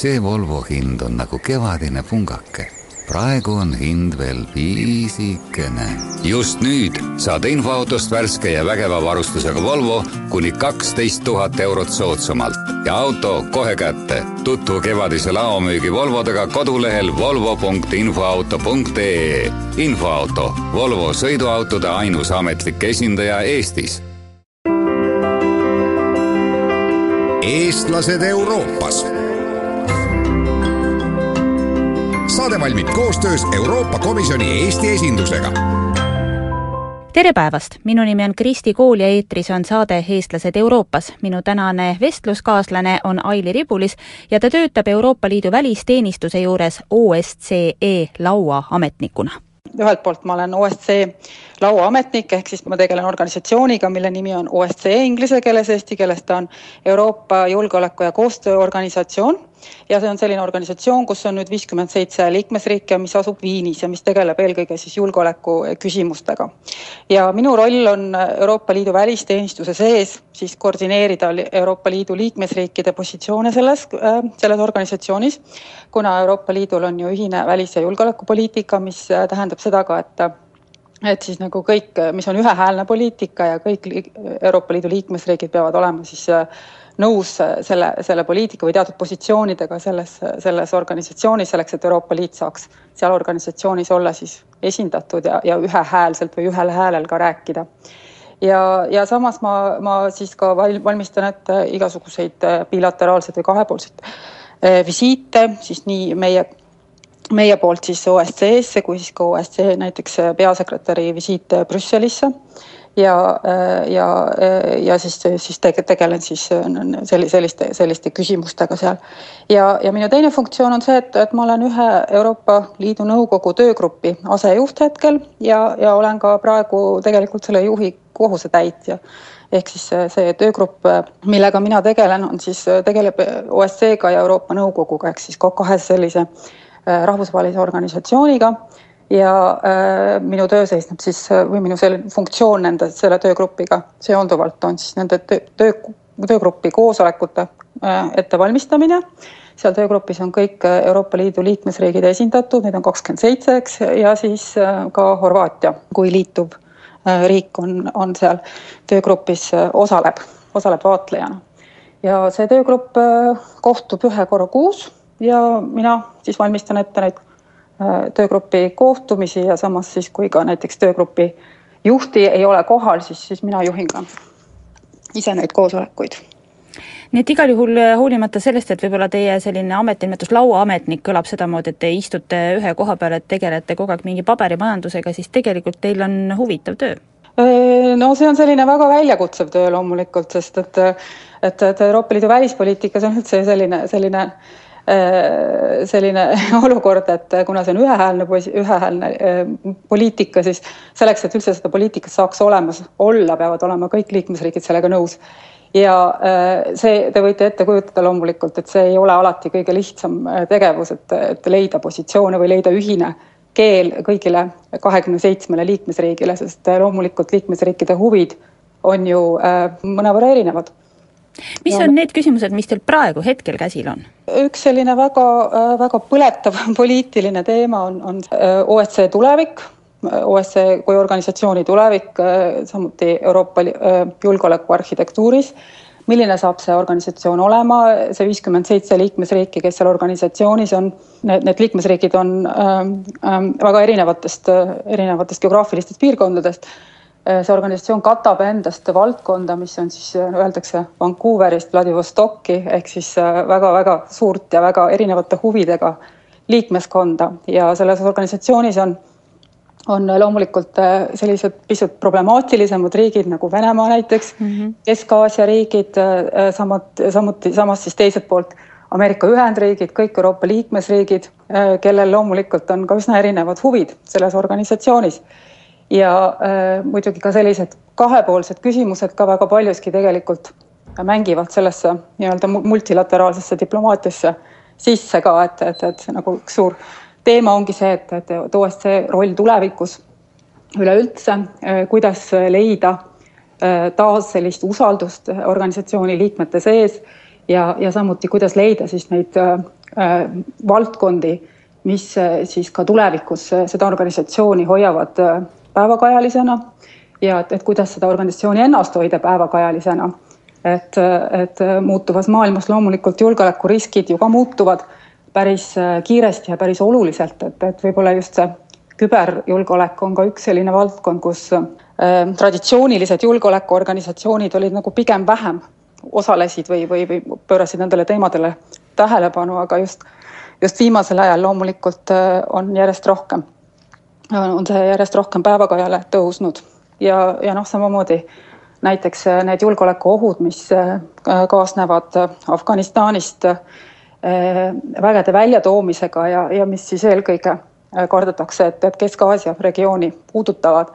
see Volvo hind on nagu kevadine pungake praegu on hind veel piisikene. just nüüd saad infoautost värske ja vägeva varustusega Volvo kuni kaksteist tuhat eurot soodsamalt ja auto kohe kätte. tutvu kevadise laomüügi Volvodega kodulehel volvo.infoauto.ee. infoauto, Volvo sõiduautode ainus ametlik esindaja Eestis. eestlased Euroopas saade valmib koostöös Euroopa Komisjoni Eesti esindusega tere päevast, minu nimi on Kristi Kool ja eetris on saade Eestlased Euroopas. minu tänane vestluskaaslane on Aili Ribulis ja ta töötab Euroopa Liidu välisteenistuse juures OSCE lauaametnikuna. ühelt poolt ma olen OSCE lauaametnik, ehk siis ma tegelen organisatsiooniga, mille nimi on OSCE inglise keeles, eesti keeles ta on Euroopa Julgeoleku ja Koostööorganisatsioon ja see on selline organisatsioon, kus on nüüd viiskümmend seitse liikmesriiki ja mis asub Viinis ja mis tegeleb eelkõige siis julgeoleku küsimustega. ja minu roll on Euroopa Liidu välisteenistuse sees siis koordineerida Euroopa Liidu liikmesriikide positsioone selles, äh, selles organisatsioonis, kuna Euroopa Liidul on ju ühine välis- ja julgeolekupoliitika, mis äh, tähendab seda ka, et et siis nagu kõik, mis on ühehäälne poliitika ja kõik Euroopa Liidu liikmesriigid peavad olema siis äh, nõus selle, selle poliitika või teatud positsioonidega selles, selles organisatsioonis, selleks et Euroopa Liit saaks seal organisatsioonis olla siis esindatud ja, ja ühehäälselt või ühel häälel ka rääkida. ja, ja samas ma, ma siis ka valmistan ette igasuguseid bilateraalseid või kahepoolseid eh, visiite, siis nii meie meie poolt siis OSCE-sse kui siis ka OSCE näiteks peasekretäri visiit Brüsselisse ja, ja, ja siis, siis tegelen siis selliste, selliste küsimustega seal. ja, ja minu teine funktsioon on see, et, et ma olen ühe Euroopa Liidu Nõukogu töögrupi asejuht hetkel ja, ja olen ka praegu tegelikult selle juhi kohusetäitja ehk siis see töögrupp, millega mina tegelen, on siis, tegeleb OSCE-ga ja Euroopa Nõukoguga ehk siis kahe sellise rahvusvahelise organisatsiooniga ja äh, minu töö seisneb siis või minu selline funktsioon nende, selle töögrupiga seonduvalt on siis nende töö, töö, töögrupi koosolekute äh, ettevalmistamine. seal töögrupis on kõik Euroopa Liidu liikmesriigid esindatud, neid on kakskümmend seitse, eks, ja siis äh, ka Horvaatia kui liituv äh, riik on, on seal töögrupis äh,, osaleb, osaleb vaatlejana. ja see töögrupp äh, kohtub ühe korra kuus ja mina siis valmistan ette neid Äh, töögrupi kohtumisi ja samas siis, kui ka näiteks töögrupi juhti ei ole kohal, siis, siis mina juhin ka ise neid koosolekuid nii et igal juhul äh, hoolimata sellest, et võib-olla teie selline ametinimetus lauaametnik kõlab sedamoodi, et te istute ühe koha peal, et tegelete kogu aeg mingi paberimajandusega, siis tegelikult teil on huvitav töö? Äh, no see on selline väga väljakutsev töö loomulikult, sest et et, et Euroopa Liidu välispoliitikas on üldse selline, selline äh, Äh, selline olukord, et kuna see on ühehäälne, ühehäälne äh, poliitika, siis selleks, et üldse seda poliitikat saaks olemas olla, peavad olema kõik liikmesriigid sellega nõus. ja äh, see, te võite ette kujutada loomulikult, et see ei ole alati kõige lihtsam tegevus, et, et leida positsioone või leida ühine keel kõigile kahekümne seitsmele liikmesriigile, sest loomulikult liikmesriikide huvid on ju mõnevõrra erinevad mis ja. on need küsimused, mis teil praegu hetkel käsil on? üks selline väga, äh, väga põletav poliitiline teema on, on äh, OSCE tulevik, OSCE kui organisatsiooni tulevik, äh, samuti Euroopa julgeoleku arhitektuuris. milline saab see organisatsioon olema, see viiskümmend seitse liikmesriiki, kes seal organisatsioonis on, need, need liikmesriigid on äh, äh, väga erinevatest, erinevatest geograafilistest piirkondadest Äh, see organisatsioon katab endast valdkonda, mis on siis äh, öeldakse Vancouverist Vladivostokki ehk siis väga-väga äh, suurt ja väga erinevate huvidega liikmeskonda ja selles organisatsioonis on, on loomulikult sellised pisut problemaatilisemad riigid nagu Venemaa näiteks mm -hmm., Kesk-Aasia riigid, samuti, samuti samas siis teiselt poolt Ameerika Ühendriigid, kõik Euroopa liikmesriigid, kellel loomulikult on ka üsna erinevad huvid selles organisatsioonis ja äh, muidugi ka sellised kahepoolsed küsimused ka väga paljuski tegelikult mängivad sellesse nii-öelda multilateraalsesse diplomaatiasse sisse ka, et, et, et nagu üks suur teema ongi see, et, et, et OSCE roll tulevikus üleüldse, äh, kuidas leida äh, taas sellist usaldust organisatsiooni liikmete sees ja, ja samuti, kuidas leida siis neid äh, valdkondi, mis siis ka tulevikus seda organisatsiooni hoiavad päevakajalisena ja et, et kuidas seda organisatsiooni ennast hoida päevakajalisena. et, et muutuvas maailmas loomulikult julgeolekuriskid ju ka muutuvad päris kiiresti ja päris oluliselt, et, et võib-olla just see küberjulgeolek on ka üks selline valdkond, kus äh, traditsioonilised julgeolekuorganisatsioonid olid nagu pigem vähem osalesid või, või, või pöörasid nendele teemadele tähelepanu, aga just, just viimasel ajal loomulikult äh, on järjest rohkem, on see järjest rohkem päevakajale tõusnud ja, ja noh, samamoodi näiteks äh, need julgeolekuohud, mis kaasnevad Afganistanist vägede väljatoomisega ja, ja mis siis eelkõige Äh, kardetakse, et, et Kesk-Aasia regiooni puudutavad.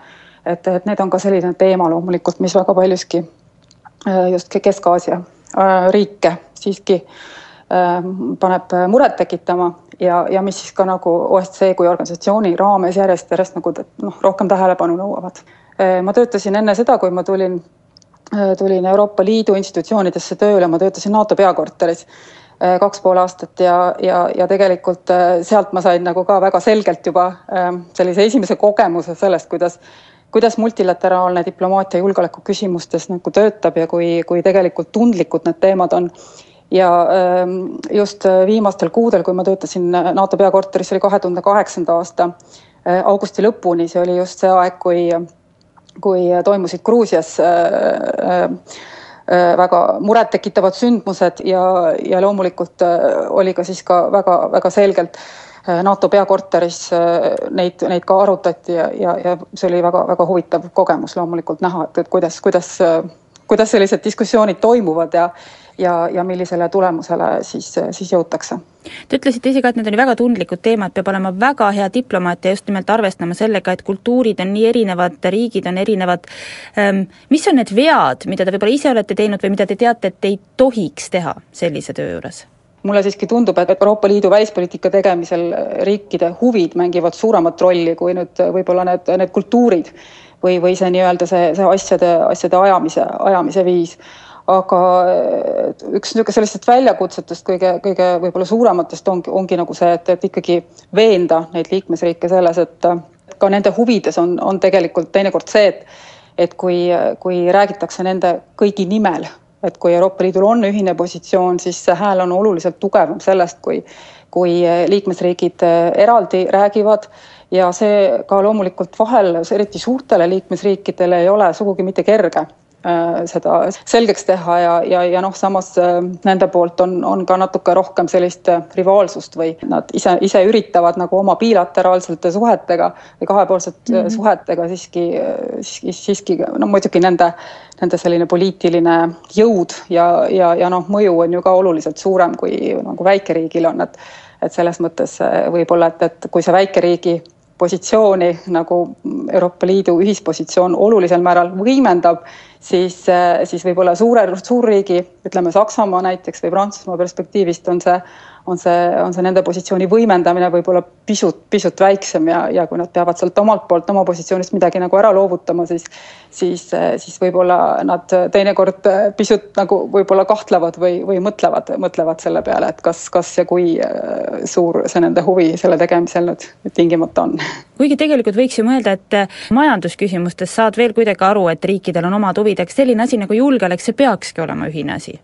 et, et need on ka selline teema loomulikult, mis väga paljuski äh, just Kesk-Aasia äh, riike siiski paneb muret tekitama ja, ja mis siis ka nagu OSCE kui organisatsiooni raames järjest, järjest nagu noh, rohkem tähelepanu nõuavad. ma töötasin enne seda, kui ma tulin, tulin Euroopa Liidu institutsioonidesse tööle, ma töötasin NATO peakorteris Äh, kaks pool aastat ja, ja, ja tegelikult äh, sealt ma sain nagu ka väga selgelt juba sellise esimese kogemuse sellest, kuidas, kuidas multilateraalne diplomaatia julgeoleku küsimustes nagu töötab ja kui, kui tegelikult tundlikud need teemad on. Ja ähm, just äh, viimastel kuudel, kui ma töötasin NATO peakorteris, see oli kahe tuhande kaheksanda aasta augusti lõpuni, see oli just see aeg, kui, kui toimusid Gruusias äh, Äh, väga murettekitavad sündmused ja, ja loomulikult äh, oli ka siis ka väga-väga selgelt äh, NATO peakorteris neid, neid ka arutati ja, ja, ja see oli väga-väga huvitav kogemus loomulikult näha, et, et kuidas, kuidas, kuidas sellised diskussioonid toimuvad ja ja, ja millisele tulemusele siis, siis jõutakse. Te ütlesite ise ka, et need on väga tundlikud teemad, peab olema väga hea diplomaat ja just nimelt arvestama sellega, et kultuurid on nii erinevad, riigid on erinevad. Ehm, mis on need vead, mida te võib-olla ise olete teinud või mida te teate, et ei tohiks teha sellise töö juures? mulle siiski tundub, et Euroopa Liidu välispoliitika tegemisel riikide huvid mängivad suuremat rolli kui nüüd võib-olla need, need kultuurid või, või see nii-öelda see, see asjade, asjade ajamise, ajamise viis aga üks niisugune sellistest väljakutsetest kõige, kõige võib-olla suurematest ongi, ongi nagu see, et, et ikkagi veenda neid liikmesriike selles, et ka nende huvides on, on tegelikult teinekord see, et et kui, kui räägitakse nende kõigi nimel, et kui Euroopa Liidul on ühine positsioon, siis see hääl on oluliselt tugevam sellest, kui, kui liikmesriigid eraldi räägivad. Ja see ka loomulikult vahel, eriti suurtele liikmesriikidele ei ole sugugi mitte kerge. Äh, seda selgeks teha ja, ja, ja noh, samas äh, nende poolt on, on ka natuke rohkem sellist äh, rivaalsust või nad ise, ise üritavad nagu oma bilateraalsete suhetega või kahepoolsete mm -hmm. suhetega siiski, siiski, siiski no muidugi nende, nende selline poliitiline jõud ja, ja, ja noh, mõju on ju ka oluliselt suurem, kui nagu väikeriigil on, et et selles mõttes võib-olla, et, et kui see väikeriigi positsiooni nagu Euroopa Liidu ühispositsioon olulisel määral võimendab, siis, siis võib-olla suure, suurriigi, ütleme Saksamaa näiteks või Prantsusmaa perspektiivist on see on see, on see nende positsiooni võimendamine võib-olla pisut, pisut väiksem ja, ja kui nad peavad sealt omalt poolt oma positsioonist midagi nagu ära loovutama, siis siis, siis võib-olla nad teinekord pisut nagu võib-olla kahtlevad või, või mõtlevad, mõtlevad selle peale, et kas, kas ja kui äh, suur see nende huvi selle tegemisel nüüd tingimata on. kuigi tegelikult võiks ju mõelda, et majandusküsimustes saad veel kuidagi aru, et riikidel on omad huvid, eks selline asi nagu julgeolek, see peakski olema ühine asi.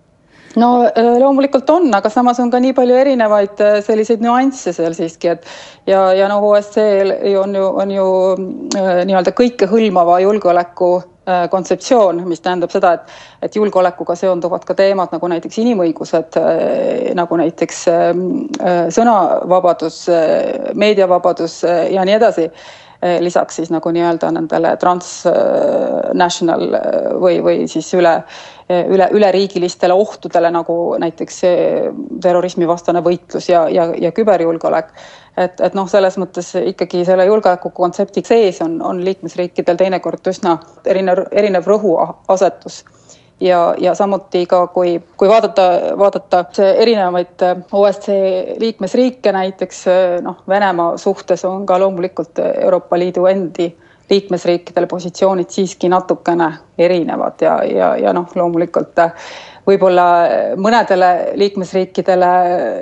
No äh, loomulikult on, aga samas on ka nii palju erinevaid äh, selliseid nüansse seal siiski, et ja, ja noh, OSCE on ju, on ju äh, nii-öelda kõikehõlmava julgeoleku kontseptsioon, mis tähendab seda, et, et julgeolekuga seonduvad ka teemad nagu näiteks inimõigused, nagu näiteks sõnavabadus, meediavabadus ja nii edasi lisaks siis nagu nii-öelda nendele transnational või, või siis üle üle, üleriigilistele ohtudele, nagu näiteks terrorismivastane võitlus ja, ja, ja küberjulgeolek. et, et noh, selles mõttes ikkagi selle julgeoleku kontsepti sees on, on liikmesriikidel teinekord üsna erinev, erinev rõhuasetus ja, ja samuti ka, kui, kui vaadata, vaadata erinevaid OSCE liikmesriike, näiteks noh, Venemaa suhtes on ka loomulikult Euroopa Liidu endi liikmesriikidel positsioonid siiski natukene erinevad ja, ja, ja noh, loomulikult võib-olla mõnedele liikmesriikidele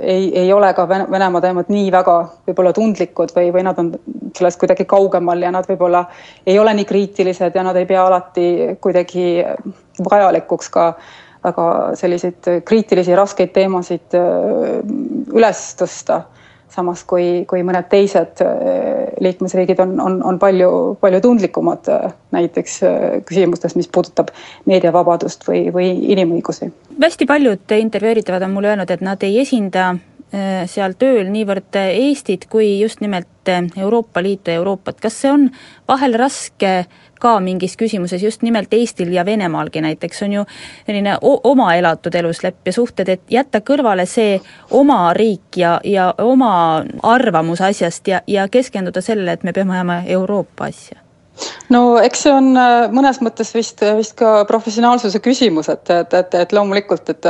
ei, ei ole ka Venemaa teemad nii väga võib-olla tundlikud või, või nad on sellest kuidagi kaugemal ja nad võib-olla ei ole nii kriitilised ja nad ei pea alati kuidagi vajalikuks ka väga selliseid kriitilisi raskeid teemasid üles tõsta samas kui, kui mõned teised äh, liikmesriigid on, on, on palju, palju tundlikumad äh, näiteks äh, küsimustes, mis puudutab meediavabadust või, või inimõigusi. hästi paljud intervjueeritavad on mulle öelnud, et nad ei esinda seal tööl niivõrd Eestit kui just nimelt Euroopa Liitu ja Euroopat, kas see on vahel raske ka mingis küsimuses just nimelt Eestil ja Venemaalgi näiteks? On ju selline oma elatud eluslepp ja suhted, et jätta kõrvale see oma riik ja, ja oma arvamus asjast ja, ja keskenduda sellele, et me peame ajama Euroopa asja. No eks see on äh, mõnes mõttes vist, vist ka professionaalsuse küsimus, et, et, et, et loomulikult, et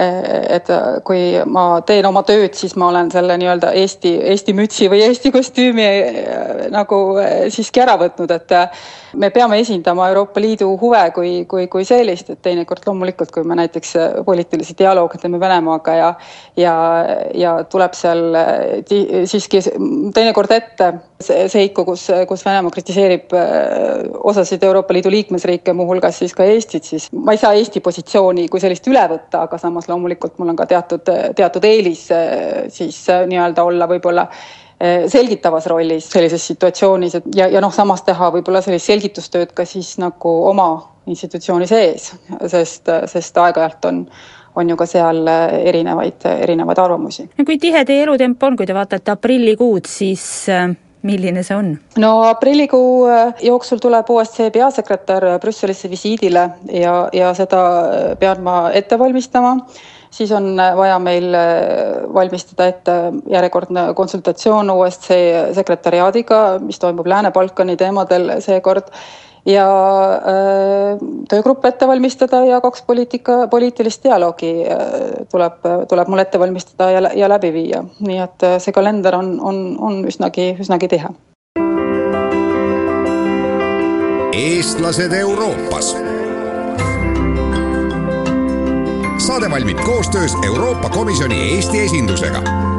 et kui ma teen oma tööd, siis ma olen selle nii-öelda Eesti, Eesti mütsi või Eesti kostüümi äh, nagu äh, siiski ära võtnud, et äh, me peame esindama Euroopa Liidu huve kui, kui, kui sellist, et teinekord loomulikult, kui me näiteks poliitilisi dialoogi teeme Venemaaga ja ja, ja tuleb seal siiski teinekord ette seiku, kus, kus Venemaa kritiseerib osasid Euroopa Liidu liikmesriike, muuhulgas siis ka Eestit, siis ma ei saa Eesti positsiooni kui sellist üle võtta, aga samas loomulikult mul on ka teatud, teatud eelis eh, siis eh, nii-öelda olla võib-olla selgitavas rollis sellises situatsioonis, et ja, ja noh, samas teha võib-olla sellist selgitustööd ka siis nagu oma institutsiooni sees, sest, sest aeg-ajalt on on ju ka seal erinevaid, erinevaid arvamusi. no kui tihe teie elutempo on, kui te vaatate aprillikuud, siis milline see on? no aprillikuu jooksul tuleb OSCE peasekretär Brüsselisse visiidile ja, ja seda pean ma ette valmistama siis on vaja meil äh, valmistada ette järjekordne konsultatsioon OSCE sekretäriaadiga, mis toimub Lääne-Balkani teemadel seekord ja äh, töögrupp ette valmistada ja kaks poliitika, poliitilist dialoogi äh, tuleb, tuleb mul ette valmistada ja, ja läbi viia, nii et äh, see kalender on, on, on üsnagi, üsnagi tihe. eestlased Euroopas. Saade valmib koostöös Euroopa Komisjoni Eesti esindusega